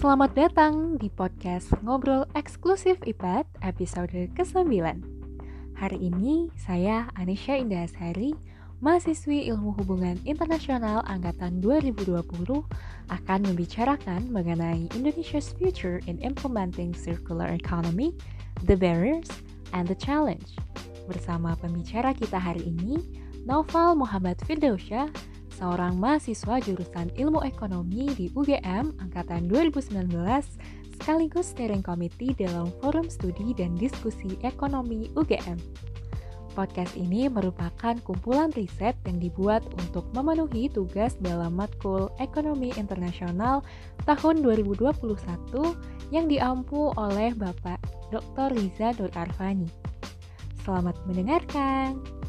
Selamat datang di podcast Ngobrol Eksklusif IPAD episode ke-9. Hari ini saya Anisha Indahasari, mahasiswi Ilmu Hubungan Internasional angkatan 2020 akan membicarakan mengenai Indonesia's future in implementing circular economy, the barriers, and the challenge. Bersama pembicara kita hari ini, Noval Muhammad Firdausya seorang mahasiswa jurusan Ilmu Ekonomi di UGM angkatan 2019 sekaligus steering committee dalam Forum Studi dan Diskusi Ekonomi UGM. Podcast ini merupakan kumpulan riset yang dibuat untuk memenuhi tugas dalam matkul Ekonomi Internasional tahun 2021 yang diampu oleh Bapak Dr. Riza Arfani. Selamat mendengarkan.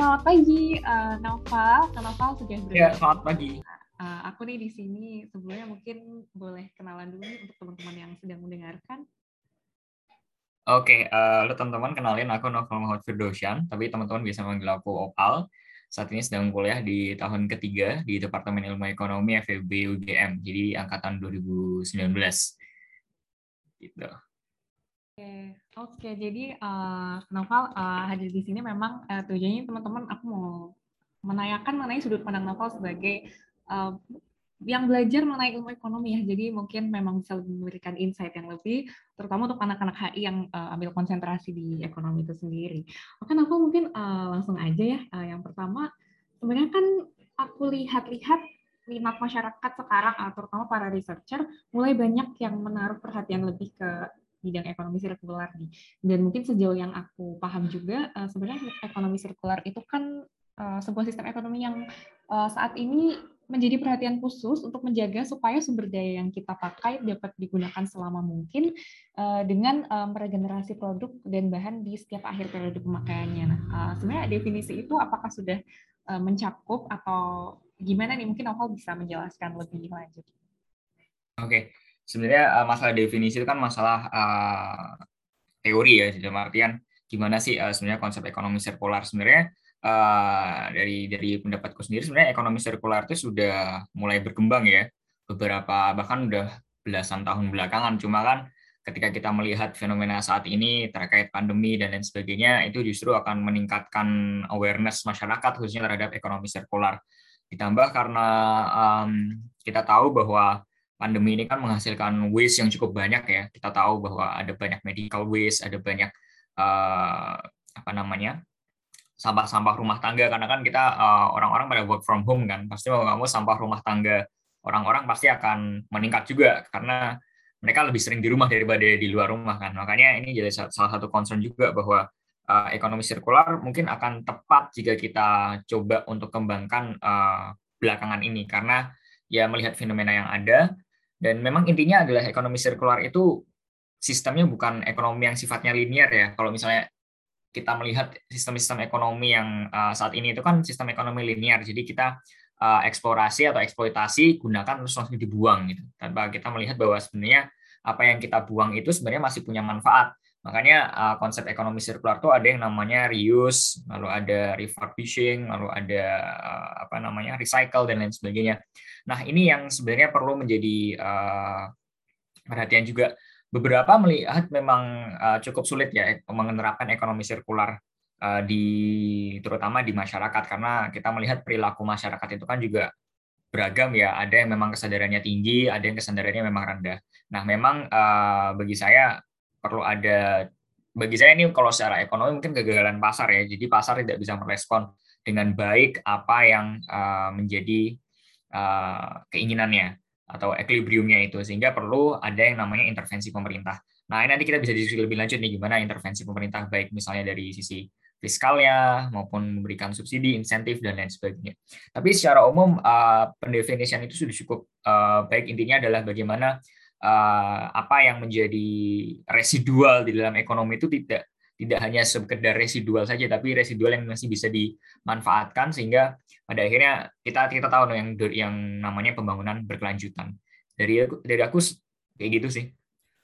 Selamat pagi, uh, Naufal. Naufal sudah berada. Ya, selamat pagi. Uh, aku nih di sini sebelumnya mungkin boleh kenalan dulu untuk teman-teman yang sedang mendengarkan. Oke, okay, uh, lo teman-teman kenalin aku Novel Muhammad Firdosyan, tapi teman-teman bisa manggil aku Opal. Saat ini sedang kuliah di tahun ketiga di Departemen Ilmu Ekonomi FEB UGM, jadi angkatan 2019. Gitu. Oke, oke. Jadi uh, Novel uh, hadir di sini memang uh, tujuannya teman-teman aku mau menanyakan mengenai sudut pandang Novel sebagai uh, yang belajar mengenai ilmu ekonomi ya. Jadi mungkin memang bisa memberikan insight yang lebih, terutama untuk anak-anak HI yang uh, ambil konsentrasi di ekonomi itu sendiri. Oke, Novel mungkin uh, langsung aja ya. Uh, yang pertama, sebenarnya kan aku lihat-lihat minat masyarakat sekarang, terutama para researcher, mulai banyak yang menaruh perhatian lebih ke bidang ekonomi sirkular nih. Dan mungkin sejauh yang aku paham juga, uh, sebenarnya ekonomi sirkular itu kan uh, sebuah sistem ekonomi yang uh, saat ini menjadi perhatian khusus untuk menjaga supaya sumber daya yang kita pakai dapat digunakan selama mungkin dengan meregenerasi produk dan bahan di setiap akhir periode pemakaiannya. Nah, sebenarnya definisi itu apakah sudah mencakup atau gimana nih? Mungkin Novel bisa menjelaskan lebih lanjut. Oke, sebenarnya uh, masalah definisi itu kan masalah uh, teori ya dalam artian gimana sih uh, sebenarnya konsep ekonomi sirkular. Sebenarnya uh, dari dari pendapatku sendiri sebenarnya ekonomi sirkular itu sudah mulai berkembang ya. Beberapa bahkan udah belasan tahun belakangan. Cuma kan ketika kita melihat fenomena saat ini terkait pandemi dan lain sebagainya itu justru akan meningkatkan awareness masyarakat khususnya terhadap ekonomi sirkular. Ditambah karena um, kita tahu bahwa pandemi ini kan menghasilkan waste yang cukup banyak ya. Kita tahu bahwa ada banyak medical waste, ada banyak uh, apa namanya sampah-sampah rumah tangga. Karena kan kita uh, orang-orang pada work from home kan. Pasti mau nggak mau sampah rumah tangga orang-orang pasti akan meningkat juga karena mereka lebih sering di rumah daripada di luar rumah kan. Makanya ini jadi salah satu concern juga bahwa uh, ekonomi sirkular mungkin akan tepat jika kita coba untuk kembangkan uh, belakangan ini. Karena ya melihat fenomena yang ada dan memang intinya adalah ekonomi sirkular itu sistemnya bukan ekonomi yang sifatnya linear ya. Kalau misalnya kita melihat sistem-sistem ekonomi yang uh, saat ini itu kan sistem ekonomi linear. Jadi kita uh, eksplorasi atau eksploitasi gunakan terus langsung dibuang gitu. Tanpa kita melihat bahwa sebenarnya apa yang kita buang itu sebenarnya masih punya manfaat. Makanya uh, konsep ekonomi sirkular itu ada yang namanya reuse, lalu ada refurbishing, lalu ada uh, apa namanya recycle dan lain sebagainya. Nah ini yang sebenarnya perlu menjadi uh, perhatian juga. Beberapa melihat memang uh, cukup sulit ya menerapkan ekonomi sirkular uh, di terutama di masyarakat karena kita melihat perilaku masyarakat itu kan juga beragam ya. Ada yang memang kesadarannya tinggi, ada yang kesadarannya memang rendah. Nah memang uh, bagi saya perlu ada bagi saya ini kalau secara ekonomi mungkin kegagalan pasar ya. Jadi pasar tidak bisa merespon dengan baik apa yang uh, menjadi uh, keinginannya atau equilibriumnya itu sehingga perlu ada yang namanya intervensi pemerintah. Nah, ini nanti kita bisa diskusi lebih lanjut nih gimana intervensi pemerintah baik misalnya dari sisi fiskalnya maupun memberikan subsidi, insentif dan lain sebagainya. Tapi secara umum uh, pendefinisian itu sudah cukup uh, baik intinya adalah bagaimana uh, apa yang menjadi residual di dalam ekonomi itu tidak tidak hanya sekedar residual saja tapi residual yang masih bisa dimanfaatkan sehingga pada akhirnya kita kita tahu yang yang namanya pembangunan berkelanjutan dari aku dari aku kayak gitu sih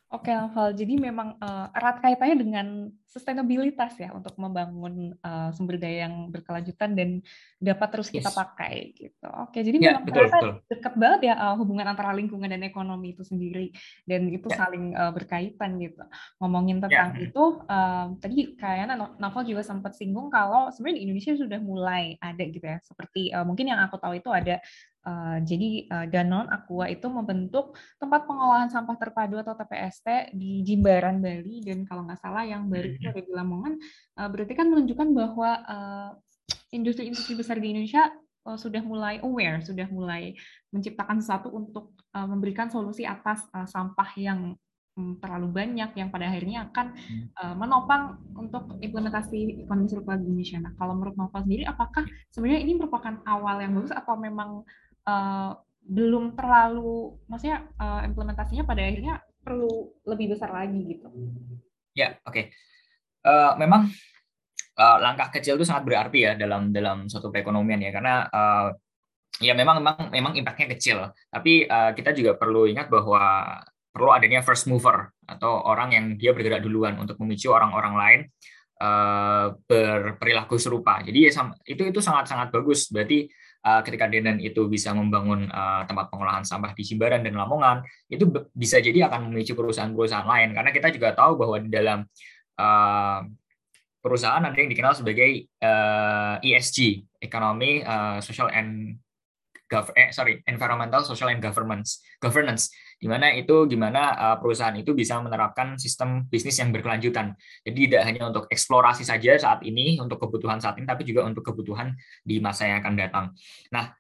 Oke, Val. Jadi memang erat kaitannya dengan sustainabilitas ya untuk membangun uh, sumber daya yang berkelanjutan dan dapat terus kita yes. pakai gitu. Oke, jadi ya, memang betul, betul. dekat banget ya uh, hubungan antara lingkungan dan ekonomi itu sendiri dan itu ya. saling uh, berkaitan gitu. Ngomongin ya. tentang ya. itu uh, tadi kayaknya Novel juga sempat singgung kalau sebenarnya di Indonesia sudah mulai ada gitu ya. Seperti uh, mungkin yang aku tahu itu ada Uh, jadi uh, Danon Aqua itu membentuk tempat pengolahan sampah terpadu atau TPST di Jimbaran Bali dan kalau nggak salah yang baru itu ada di Lamongan uh, berarti kan menunjukkan bahwa industri-industri uh, besar di Indonesia uh, sudah mulai aware, sudah mulai menciptakan sesuatu untuk uh, memberikan solusi atas uh, sampah yang um, terlalu banyak yang pada akhirnya akan uh, menopang untuk implementasi ekonomi sirkular di Indonesia. Nah, kalau menurut Nova sendiri, apakah sebenarnya ini merupakan awal yang bagus atau memang uh, belum terlalu, maksudnya uh, implementasinya pada akhirnya perlu lebih besar lagi gitu. Ya, oke. Okay. Eh, memang uh, langkah kecil itu sangat berarti ya dalam dalam suatu perekonomian ya, karena uh, ya memang memang memang impactnya kecil. Tapi uh, kita juga perlu ingat bahwa perlu adanya first mover atau orang yang dia bergerak duluan untuk memicu orang-orang lain uh, berperilaku serupa. Jadi ya itu itu sangat sangat bagus. Berarti ketika Denen itu bisa membangun uh, tempat pengolahan sampah di Jimbaran dan Lamongan, itu bisa jadi akan memicu perusahaan-perusahaan lain. Karena kita juga tahu bahwa di dalam perusahaan ada yang dikenal sebagai ESG, Economy, uh, Social and eh, sorry, Environmental, Social and Governance, Governance di mana itu gimana uh, perusahaan itu bisa menerapkan sistem bisnis yang berkelanjutan. Jadi tidak hanya untuk eksplorasi saja saat ini untuk kebutuhan saat ini, tapi juga untuk kebutuhan di masa yang akan datang. Nah,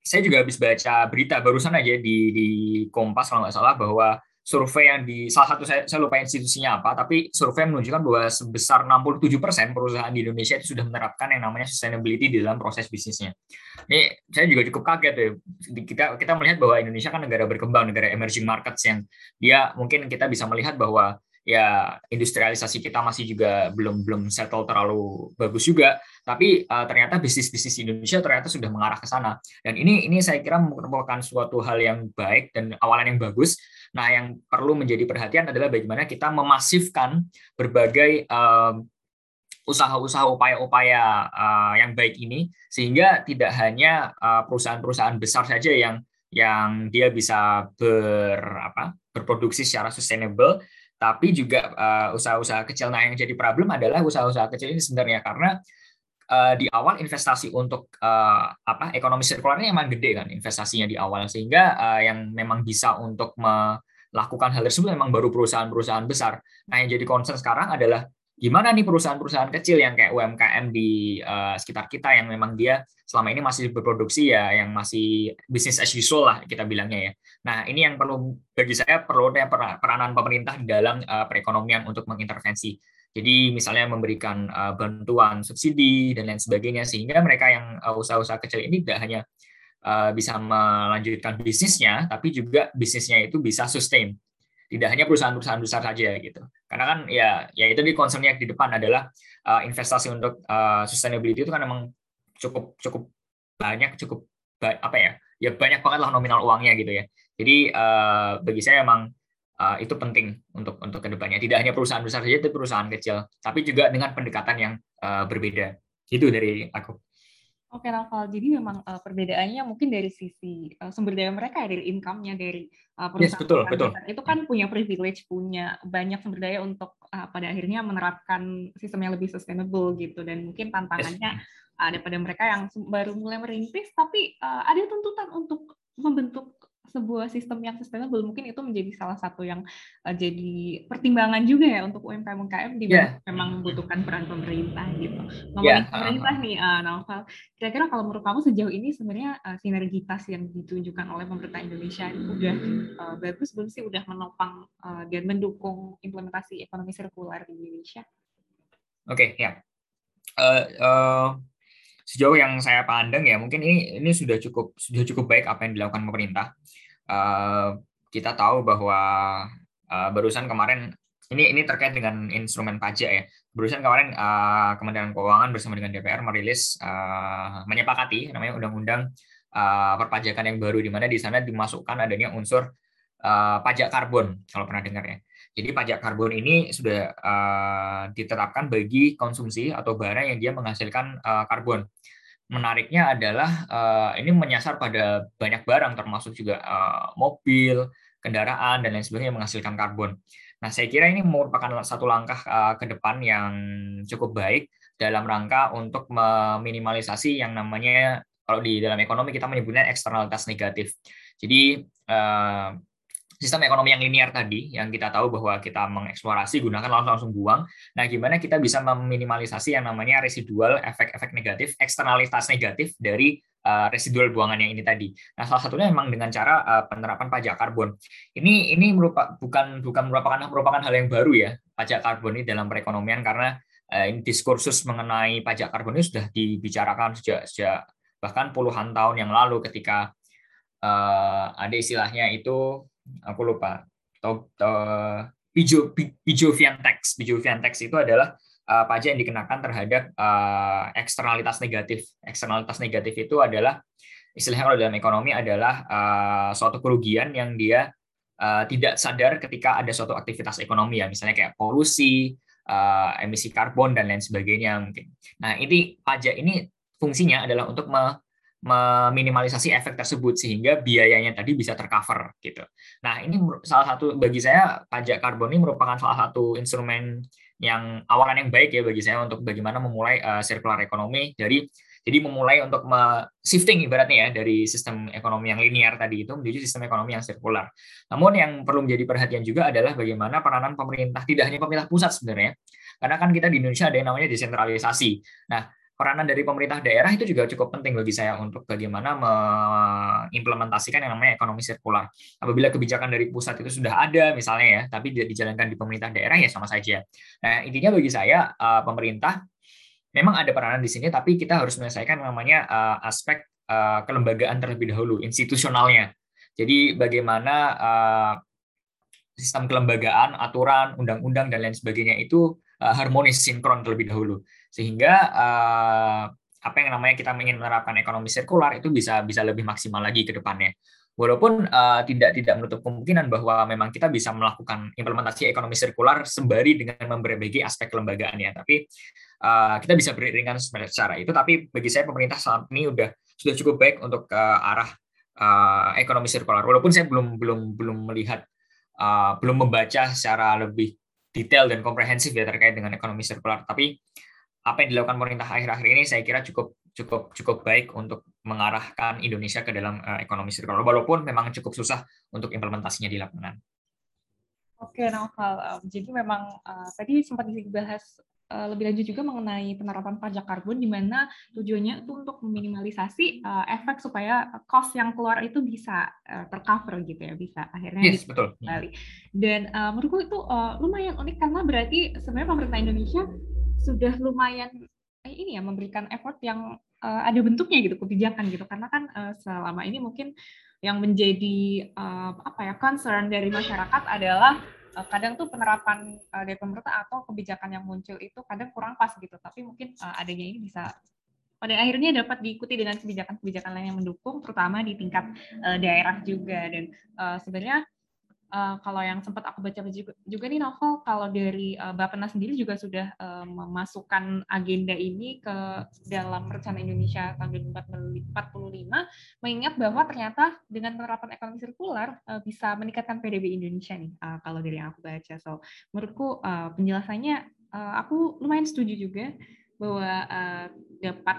saya juga habis baca berita barusan aja di di Kompas kalau nggak salah bahwa survei yang di salah satu saya, saya lupa institusinya apa, tapi survei menunjukkan bahwa sebesar 67 persen perusahaan di Indonesia itu sudah menerapkan yang namanya sustainability di dalam proses bisnisnya. Ini saya juga cukup kaget ya. Kita kita melihat bahwa Indonesia kan negara berkembang, negara emerging markets yang dia mungkin kita bisa melihat bahwa ya industrialisasi kita masih juga belum belum settle terlalu bagus juga. Tapi uh, ternyata bisnis bisnis Indonesia ternyata sudah mengarah ke sana. Dan ini ini saya kira merupakan suatu hal yang baik dan awalan yang bagus. Nah, yang perlu menjadi perhatian adalah bagaimana kita memasifkan berbagai usaha-usaha upaya-upaya uh, yang baik ini. Sehingga tidak hanya uh, perusahaan-perusahaan besar saja yang yang dia bisa ber apa berproduksi secara sustainable tapi juga usaha-usaha kecil nah yang jadi problem adalah usaha-usaha kecil ini sebenarnya karena uh, di awal investasi untuk uh, apa ekonomi sirkularnya emang gede kan investasinya di awal sehingga uh, yang memang bisa untuk melakukan hal tersebut memang baru perusahaan-perusahaan besar. Nah yang jadi concern sekarang adalah gimana nih perusahaan-perusahaan kecil yang kayak UMKM di uh, sekitar kita yang memang dia selama ini masih berproduksi ya yang masih bisnis as usual lah kita bilangnya ya. Nah ini yang perlu bagi saya perlu peranan pemerintah dalam uh, perekonomian untuk mengintervensi jadi misalnya memberikan uh, bantuan subsidi dan lain sebagainya sehingga mereka yang uh, usaha-usaha kecil ini tidak hanya uh, bisa melanjutkan bisnisnya, tapi juga bisnisnya itu bisa sustain. Tidak hanya perusahaan-perusahaan besar saja gitu. Karena kan ya ya itu di concernnya di depan adalah uh, investasi untuk uh, sustainability itu kan memang cukup cukup banyak cukup apa ya ya banyak banget lah nominal uangnya gitu ya. Jadi uh, bagi saya memang uh, itu penting untuk untuk ke depannya. Tidak hanya perusahaan besar saja, tapi perusahaan kecil, tapi juga dengan pendekatan yang uh, berbeda. Itu dari aku. Oke, Rafael. Jadi memang uh, perbedaannya mungkin dari sisi uh, sumber daya mereka, ya, dari income-nya, dari uh, perusahaan. Yes, betul, betul. Itu kan punya privilege, punya banyak sumber daya untuk uh, pada akhirnya menerapkan sistem yang lebih sustainable gitu. Dan mungkin tantangannya yes. ada pada mereka yang baru mulai merintis, tapi uh, ada tuntutan untuk membentuk sebuah sistem yang sustainable mungkin itu menjadi salah satu yang uh, jadi pertimbangan juga ya untuk UMKM-UMKM di yeah. memang membutuhkan peran pemerintah gitu. Ngomongin yeah. pemerintah nih, uh, Novel, kira-kira kalau menurut kamu sejauh ini sebenarnya uh, sinergitas yang ditunjukkan oleh pemerintah Indonesia udah uh, bagus belum sih, udah menopang uh, dan mendukung implementasi ekonomi sirkular di Indonesia? Oke, okay, ya. Yeah. Uh, uh, sejauh yang saya pandang ya mungkin ini ini sudah cukup sudah cukup baik apa yang dilakukan pemerintah. Uh, kita tahu bahwa uh, barusan kemarin ini ini terkait dengan instrumen pajak ya. Barusan kemarin uh, Kementerian Keuangan bersama dengan DPR merilis uh, menyepakati namanya undang-undang uh, perpajakan yang baru di mana di sana dimasukkan adanya unsur uh, pajak karbon kalau pernah dengar ya. Jadi pajak karbon ini sudah uh, ditetapkan bagi konsumsi atau barang yang dia menghasilkan uh, karbon. Menariknya adalah uh, ini menyasar pada banyak barang termasuk juga uh, mobil, kendaraan dan lain sebagainya yang menghasilkan karbon. Nah, saya kira ini merupakan satu langkah uh, ke depan yang cukup baik dalam rangka untuk meminimalisasi yang namanya kalau di dalam ekonomi kita menyebutnya eksternalitas negatif. Jadi sistem ekonomi yang linear tadi, yang kita tahu bahwa kita mengeksplorasi, gunakan langsung langsung buang. Nah, gimana kita bisa meminimalisasi yang namanya residual efek-efek negatif, eksternalitas negatif dari uh, residual buangan yang ini tadi. Nah, salah satunya memang dengan cara uh, penerapan pajak karbon. Ini ini merupakan bukan bukan merupakan merupakan hal yang baru ya pajak karbon ini dalam perekonomian karena uh, ini diskursus mengenai pajak karbon ini sudah dibicarakan sejak sejak bahkan puluhan tahun yang lalu ketika uh, ada istilahnya itu aku lupa atau uh, Pijo Pijovian tax. Pijovian tax itu adalah uh, pajak yang dikenakan terhadap uh, eksternalitas negatif. Eksternalitas negatif itu adalah istilahnya kalau dalam ekonomi adalah uh, suatu kerugian yang dia uh, tidak sadar ketika ada suatu aktivitas ekonomi ya, misalnya kayak polusi, uh, emisi karbon dan lain sebagainya mungkin. Nah, ini pajak ini fungsinya adalah untuk meminimalisasi efek tersebut sehingga biayanya tadi bisa tercover gitu. Nah ini salah satu bagi saya pajak karbon ini merupakan salah satu instrumen yang awalan yang baik ya bagi saya untuk bagaimana memulai uh, circular ekonomi dari jadi memulai untuk shifting ibaratnya ya dari sistem ekonomi yang linear tadi itu menuju sistem ekonomi yang sirkular. Namun yang perlu menjadi perhatian juga adalah bagaimana peranan pemerintah tidak hanya pemerintah pusat sebenarnya, karena kan kita di Indonesia ada yang namanya desentralisasi. Nah, peranan dari pemerintah daerah itu juga cukup penting bagi saya untuk bagaimana mengimplementasikan yang namanya ekonomi sirkular. Apabila kebijakan dari pusat itu sudah ada misalnya ya, tapi tidak dijalankan di pemerintah daerah ya sama saja. Nah, intinya bagi saya eh, pemerintah memang ada peranan di sini tapi kita harus menyelesaikan namanya eh, aspek eh, kelembagaan terlebih dahulu, institusionalnya. Jadi bagaimana sistem kelembagaan, aturan, undang-undang dan lain sebagainya itu harmonis sinkron terlebih dahulu sehingga uh, apa yang namanya kita ingin menerapkan ekonomi sirkular itu bisa bisa lebih maksimal lagi ke depannya. Walaupun uh, tidak tidak menutup kemungkinan bahwa memang kita bisa melakukan implementasi ekonomi sirkular sembari dengan memperbaiki aspek kelembagaannya, tapi uh, kita bisa beriringan secara itu. Tapi bagi saya pemerintah saat ini sudah sudah cukup baik untuk uh, arah uh, ekonomi sirkular. Walaupun saya belum belum belum melihat uh, belum membaca secara lebih detail dan komprehensif ya terkait dengan ekonomi sirkular, tapi apa yang dilakukan pemerintah akhir-akhir ini saya kira cukup cukup cukup baik untuk mengarahkan Indonesia ke dalam uh, ekonomi sirkular walaupun memang cukup susah untuk implementasinya di lapangan. Oke, Naufal. Um, jadi memang uh, tadi sempat dibahas uh, lebih lanjut juga mengenai penerapan pajak karbon di mana tujuannya itu untuk meminimalisasi uh, efek supaya cost yang keluar itu bisa uh, tercover gitu ya, bisa akhirnya yes, betul. kembali. Dan uh, menurutku itu uh, lumayan unik karena berarti sebenarnya pemerintah Indonesia sudah lumayan eh, ini ya memberikan effort yang uh, ada bentuknya gitu kebijakan gitu. Karena kan uh, selama ini mungkin yang menjadi uh, apa ya concern dari masyarakat adalah uh, kadang tuh penerapan uh, dari pemerintah atau kebijakan yang muncul itu kadang kurang pas gitu. Tapi mungkin uh, adanya ini bisa pada akhirnya dapat diikuti dengan kebijakan-kebijakan lain yang mendukung terutama di tingkat uh, daerah juga. Dan uh, sebenarnya uh, kalau yang sempat aku baca juga, juga nih novel kalau dari uh, Bapenas sendiri juga sudah uh, memasukkan agenda ini ke dalam rencana Indonesia tahun 2045 mengingat bahwa ternyata dengan penerapan ekonomi sirkular uh, bisa meningkatkan PDB Indonesia nih uh, kalau dari yang aku baca. So menurutku uh, penjelasannya uh, aku lumayan setuju juga bahwa uh, dapat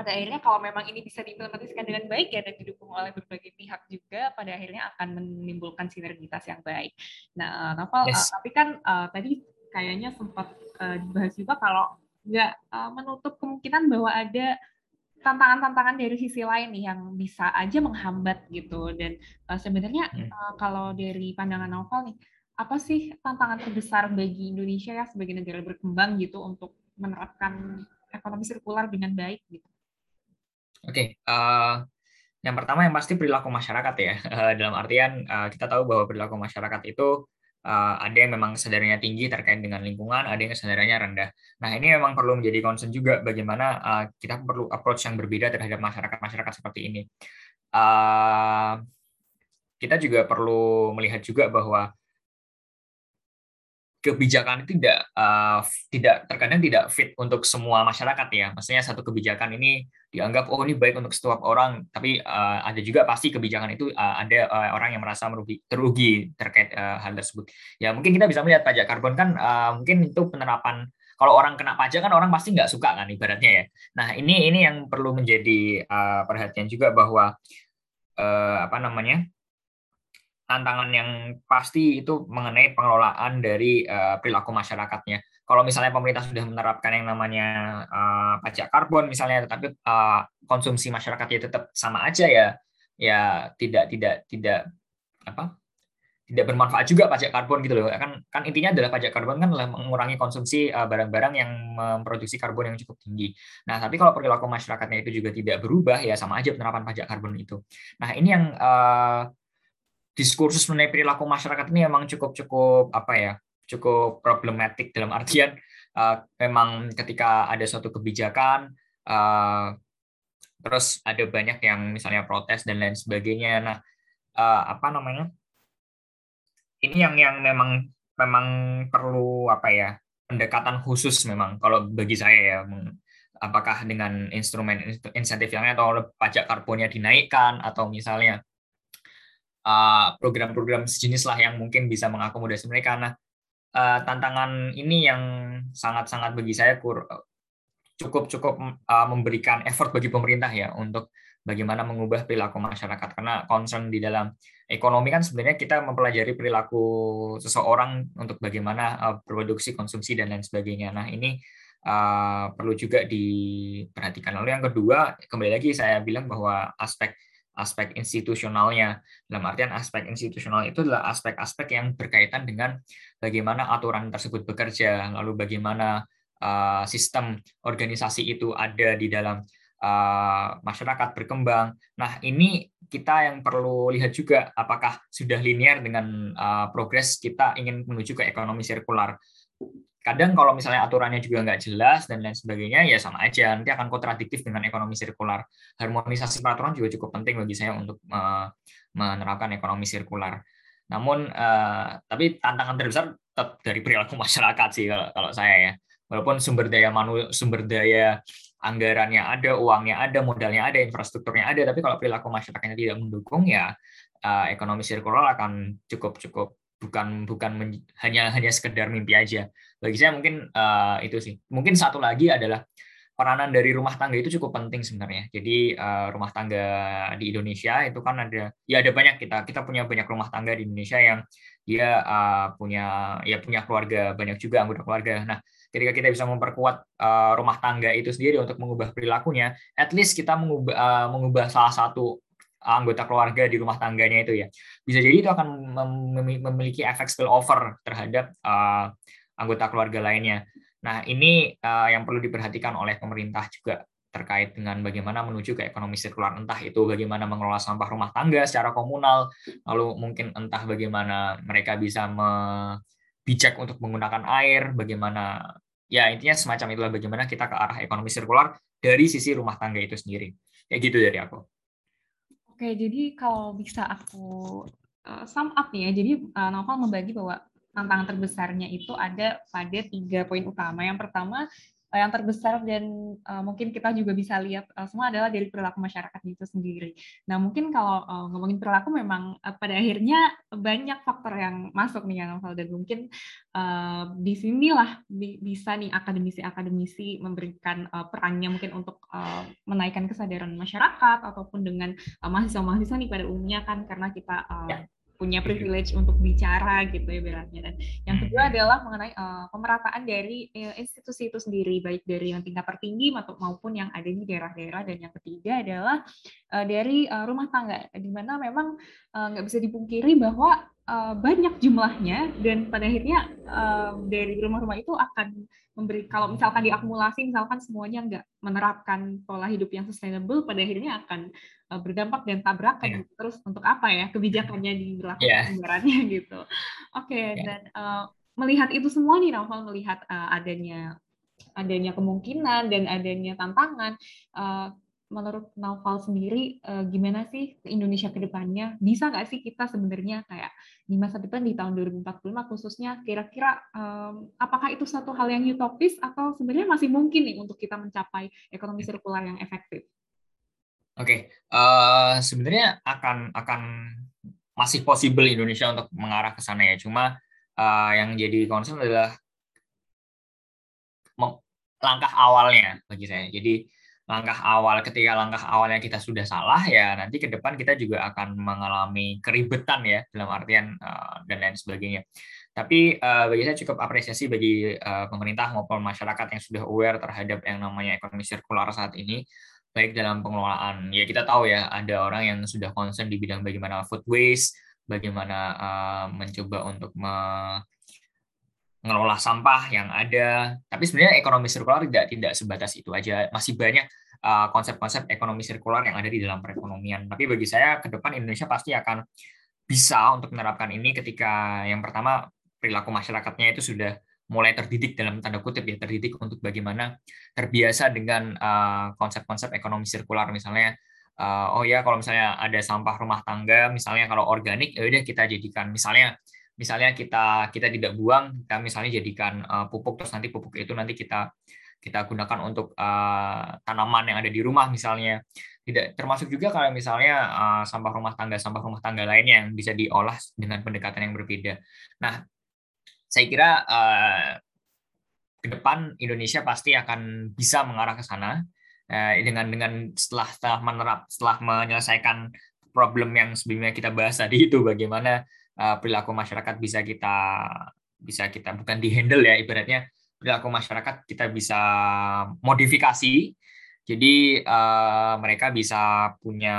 pada akhirnya kalau memang ini bisa diimplementasikan dengan baik ya dan didukung oleh berbagai pihak juga pada akhirnya akan menimbulkan sinergitas yang baik. Nah, Novel, yes. uh, tapi kan uh, tadi kayaknya sempat uh, dibahas juga kalau nggak uh, menutup kemungkinan bahwa ada tantangan-tantangan dari sisi lain nih yang bisa aja menghambat gitu dan uh, sebenarnya uh, kalau dari pandangan novel nih apa sih tantangan terbesar bagi Indonesia ya sebagai negara berkembang gitu untuk menerapkan ekonomi sirkular dengan baik gitu? Oke, uh, yang pertama yang pasti perilaku masyarakat ya. Uh, dalam artian uh, kita tahu bahwa perilaku masyarakat itu uh, ada yang memang kesadarannya tinggi terkait dengan lingkungan, ada yang kesadarannya rendah. Nah ini memang perlu menjadi concern juga bagaimana uh, kita perlu approach yang berbeda terhadap masyarakat-masyarakat seperti ini. Uh, kita juga perlu melihat juga bahwa kebijakan itu tidak uh, tidak terkadang tidak fit untuk semua masyarakat ya. Maksudnya satu kebijakan ini dianggap oh ini baik untuk setiap orang, tapi uh, ada juga pasti kebijakan itu uh, ada uh, orang yang merasa merugi terugi terkait uh, hal tersebut. Ya mungkin kita bisa melihat pajak karbon kan uh, mungkin itu penerapan kalau orang kena pajak kan orang pasti nggak suka kan ibaratnya ya. Nah ini ini yang perlu menjadi uh, perhatian juga bahwa uh, apa namanya tantangan yang pasti itu mengenai pengelolaan dari uh, perilaku masyarakatnya. Kalau misalnya pemerintah sudah menerapkan yang namanya uh, pajak karbon misalnya, tetapi uh, konsumsi masyarakatnya tetap sama aja ya, ya tidak tidak tidak apa tidak bermanfaat juga pajak karbon gitu loh. Kan kan intinya adalah pajak karbon kan adalah mengurangi konsumsi barang-barang yang memproduksi karbon yang cukup tinggi. Nah, tapi kalau perilaku masyarakatnya itu juga tidak berubah ya sama aja penerapan pajak karbon itu. Nah, ini yang uh, diskursus mengenai perilaku masyarakat ini memang cukup cukup apa ya cukup problematik dalam artian uh, memang ketika ada suatu kebijakan uh, terus ada banyak yang misalnya protes dan lain sebagainya. Nah uh, apa namanya ini yang yang memang memang perlu apa ya pendekatan khusus memang kalau bagi saya ya apakah dengan instrumen insentif yang atau pajak karbonnya dinaikkan atau misalnya program-program sejenis lah yang mungkin bisa mengakomodasi mereka. Nah, uh, tantangan ini yang sangat-sangat bagi saya cukup-cukup uh, memberikan effort bagi pemerintah ya untuk bagaimana mengubah perilaku masyarakat karena concern di dalam ekonomi kan sebenarnya kita mempelajari perilaku seseorang untuk bagaimana produksi, konsumsi dan lain sebagainya. Nah, ini uh, perlu juga diperhatikan. Lalu yang kedua, kembali lagi saya bilang bahwa aspek aspek institusionalnya. Dalam artian aspek institusional itu adalah aspek-aspek yang berkaitan dengan bagaimana aturan tersebut bekerja, lalu bagaimana uh, sistem organisasi itu ada di dalam uh, masyarakat berkembang. Nah, ini kita yang perlu lihat juga apakah sudah linear dengan uh, progres kita ingin menuju ke ekonomi sirkular kadang kalau misalnya aturannya juga nggak jelas dan lain sebagainya ya sama aja. Nanti akan kontradiktif dengan ekonomi sirkular. Harmonisasi peraturan juga cukup penting bagi saya untuk uh, menerapkan ekonomi sirkular. Namun uh, tapi tantangan terbesar tetap dari perilaku masyarakat sih kalau, kalau saya ya. Walaupun sumber daya manu sumber daya anggarannya ada uangnya ada modalnya ada infrastrukturnya ada tapi kalau perilaku masyarakatnya tidak mendukung ya uh, ekonomi sirkular akan cukup cukup bukan bukan men, hanya hanya sekedar mimpi aja. Bagi saya mungkin uh, itu sih. Mungkin satu lagi adalah peranan dari rumah tangga itu cukup penting sebenarnya. Jadi uh, rumah tangga di Indonesia itu kan ada ya ada banyak kita kita punya banyak rumah tangga di Indonesia yang dia uh, punya ya punya keluarga banyak juga anggota keluarga. Nah, ketika kita bisa memperkuat uh, rumah tangga itu sendiri untuk mengubah perilakunya, at least kita mengubah uh, mengubah salah satu anggota keluarga di rumah tangganya itu ya. Bisa jadi itu akan memiliki efek spillover terhadap uh, anggota keluarga lainnya. Nah, ini uh, yang perlu diperhatikan oleh pemerintah juga terkait dengan bagaimana menuju ke ekonomi sirkular entah itu bagaimana mengelola sampah rumah tangga secara komunal lalu mungkin entah bagaimana mereka bisa bijak untuk menggunakan air bagaimana ya intinya semacam itulah bagaimana kita ke arah ekonomi sirkular dari sisi rumah tangga itu sendiri kayak gitu dari aku Oke, jadi kalau bisa aku uh, sum up ya, jadi uh, Novel membagi bahwa tantangan terbesarnya itu ada pada tiga poin utama. Yang pertama yang terbesar dan uh, mungkin kita juga bisa lihat uh, semua adalah dari perilaku masyarakat itu sendiri. Nah mungkin kalau uh, ngomongin perilaku memang uh, pada akhirnya banyak faktor yang masuk nih yang dan mungkin uh, di sinilah bi bisa nih akademisi-akademisi memberikan uh, perannya mungkin untuk uh, menaikkan kesadaran masyarakat ataupun dengan mahasiswa-mahasiswa uh, nih pada umumnya kan karena kita uh, punya privilege untuk bicara gitu ya beratnya dan yang hmm. kedua adalah mengenai uh, pemerataan dari uh, institusi itu sendiri baik dari yang tingkat tertinggi maupun yang ada di daerah-daerah dan yang ketiga adalah uh, dari uh, rumah tangga di mana memang nggak uh, bisa dipungkiri bahwa uh, banyak jumlahnya dan pada akhirnya uh, dari rumah-rumah itu akan memberi kalau misalkan diakumulasi misalkan semuanya nggak menerapkan pola hidup yang sustainable pada akhirnya akan uh, berdampak dan tabrakan yeah. terus untuk apa ya kebijakannya diberlakukan yeah. gitu oke okay, yeah. dan uh, melihat itu semua nih Novel melihat uh, adanya adanya kemungkinan dan adanya tantangan uh, menurut Naufal sendiri uh, gimana sih Indonesia ke depannya? Bisa nggak sih kita sebenarnya kayak di masa depan di tahun 2045 khususnya kira-kira um, apakah itu satu hal yang utopis atau sebenarnya masih mungkin nih untuk kita mencapai ekonomi sirkular yang efektif? Oke, okay. uh, sebenarnya akan akan masih possible Indonesia untuk mengarah ke sana ya. Cuma uh, yang jadi concern adalah langkah awalnya bagi saya. Jadi langkah awal ketika langkah awalnya kita sudah salah ya nanti ke depan kita juga akan mengalami keribetan ya dalam artian uh, dan lain sebagainya. Tapi uh, bagi saya cukup apresiasi bagi uh, pemerintah maupun masyarakat yang sudah aware terhadap yang namanya ekonomi sirkular saat ini baik dalam pengelolaan. Ya kita tahu ya ada orang yang sudah concern di bidang bagaimana food waste, bagaimana mencoba untuk mengelola sampah yang ada. Tapi sebenarnya ekonomi sirkular tidak tidak sebatas itu aja. Masih banyak uh, konsep-konsep uh, ekonomi sirkular yang ada di dalam perekonomian. Tapi bagi saya ke depan Indonesia pasti akan bisa untuk menerapkan ini ketika yang pertama perilaku masyarakatnya itu sudah mulai terdidik dalam tanda kutip ya terdidik untuk bagaimana terbiasa dengan uh, konsep-konsep uh, ekonomi sirkular misalnya uh, oh ya kalau misalnya ada sampah rumah tangga misalnya kalau organik ya udah kita jadikan misalnya misalnya kita kita tidak buang kita misalnya jadikan uh, pupuk terus nanti pupuk itu nanti kita kita gunakan untuk uh, tanaman yang ada di rumah misalnya. Tidak termasuk juga kalau misalnya uh, sampah rumah tangga sampah rumah tangga lainnya yang bisa diolah dengan pendekatan yang berbeda. Nah saya kira uh, ke depan Indonesia pasti akan bisa mengarah ke sana uh, dengan dengan setelah setelah menerap setelah menyelesaikan problem yang sebelumnya kita bahas tadi itu bagaimana uh, perilaku masyarakat bisa kita bisa kita bukan dihandle ya ibaratnya perilaku masyarakat kita bisa modifikasi. Jadi uh, mereka bisa punya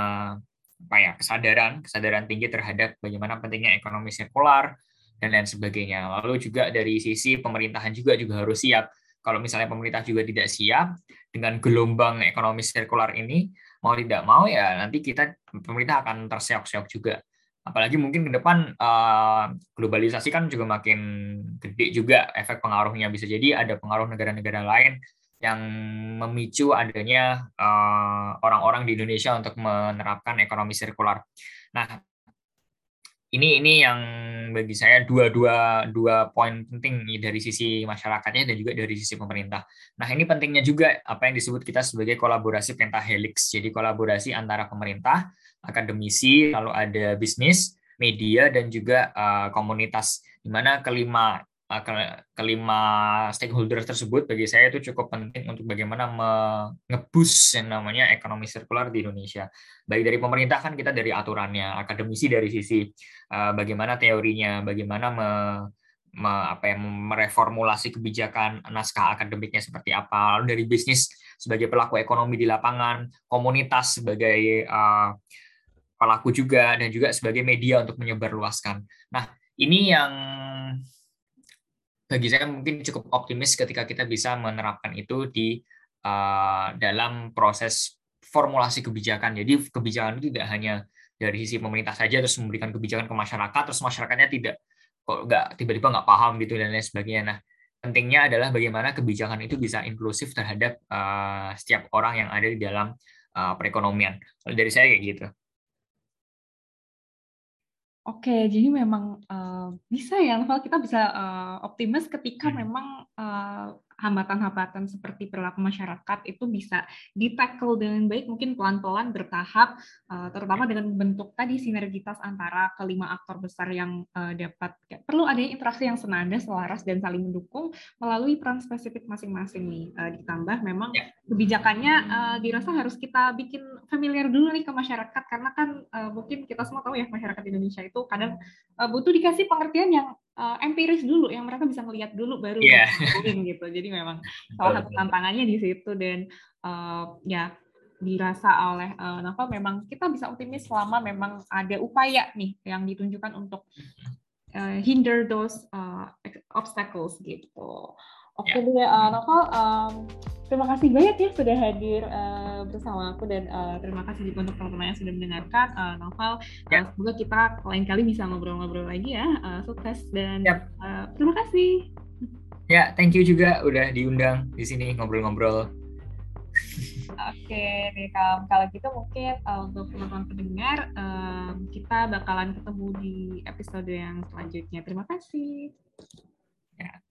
apa ya kesadaran kesadaran tinggi terhadap bagaimana pentingnya ekonomi sirkular dan lain sebagainya. Lalu juga dari sisi pemerintahan juga juga harus siap. Kalau misalnya pemerintah juga tidak siap dengan gelombang ekonomi sirkular ini mau tidak mau ya nanti kita pemerintah akan terseok-seok juga apalagi mungkin ke depan uh, globalisasi kan juga makin gede juga efek pengaruhnya bisa jadi ada pengaruh negara-negara lain yang memicu adanya eh, orang-orang uh, di Indonesia untuk menerapkan ekonomi sirkular. Nah, ini ini yang bagi saya dua dua dua poin penting dari sisi masyarakatnya dan juga dari sisi pemerintah. Nah ini pentingnya juga apa yang disebut kita sebagai kolaborasi pentahelix. Jadi kolaborasi antara pemerintah, akademisi, lalu ada bisnis, media dan juga uh, komunitas. Di mana kelima kelima stakeholder tersebut bagi saya itu cukup penting untuk bagaimana mengebus yang namanya ekonomi sirkular di Indonesia. Baik dari pemerintah kan kita dari aturannya, akademisi dari sisi uh, bagaimana teorinya, bagaimana me, me, apa ya, mereformulasi kebijakan naskah akademiknya seperti apa. Lalu dari bisnis sebagai pelaku ekonomi di lapangan, komunitas sebagai uh, pelaku juga dan juga sebagai media untuk menyebarluaskan. Nah, ini yang bagi saya mungkin cukup optimis ketika kita bisa menerapkan itu di uh, dalam proses formulasi kebijakan. Jadi kebijakan itu tidak hanya dari sisi pemerintah saja terus memberikan kebijakan ke masyarakat terus masyarakatnya tidak kok nggak tiba-tiba nggak paham gitu dan lain sebagainya. Nah, pentingnya adalah bagaimana kebijakan itu bisa inklusif terhadap uh, setiap orang yang ada di dalam uh, perekonomian. Dari saya kayak gitu. Oke, jadi memang uh, bisa ya, Novel kita bisa uh, optimis ketika hmm. memang uh, hambatan-hambatan seperti perilaku masyarakat itu bisa ditackle dengan baik, mungkin pelan-pelan bertahap, uh, terutama dengan bentuk tadi sinergitas antara kelima aktor besar yang uh, dapat perlu adanya interaksi yang senada, selaras dan saling mendukung melalui peran spesifik masing-masing nih. Uh, ditambah memang ya. kebijakannya dirasa harus kita bikin familiar dulu nih ke masyarakat karena kan mungkin kita semua tahu ya masyarakat Indonesia itu kadang uh, butuh dikasih pengertian yang uh, empiris dulu yang mereka bisa melihat dulu baru yeah. gitu. Jadi memang salah satu tantangannya di situ dan uh, ya dirasa oleh uh, Novel memang kita bisa optimis selama memang ada upaya nih yang ditunjukkan untuk uh, hinder those uh, obstacles gitu. Oke okay, ya. uh, Novel, um, terima kasih banyak ya sudah hadir uh, bersama aku dan uh, terima kasih juga untuk teman-teman yang sudah mendengarkan uh, Novel. Uh, semoga kita lain kali bisa ngobrol-ngobrol lagi ya. Uh, sukses dan yep. uh, terima kasih. Ya, thank you juga udah diundang di sini ngobrol-ngobrol. Oke, nih kalau gitu mungkin uh, untuk teman-teman pendengar um, kita bakalan ketemu di episode yang selanjutnya. Terima kasih. Ya.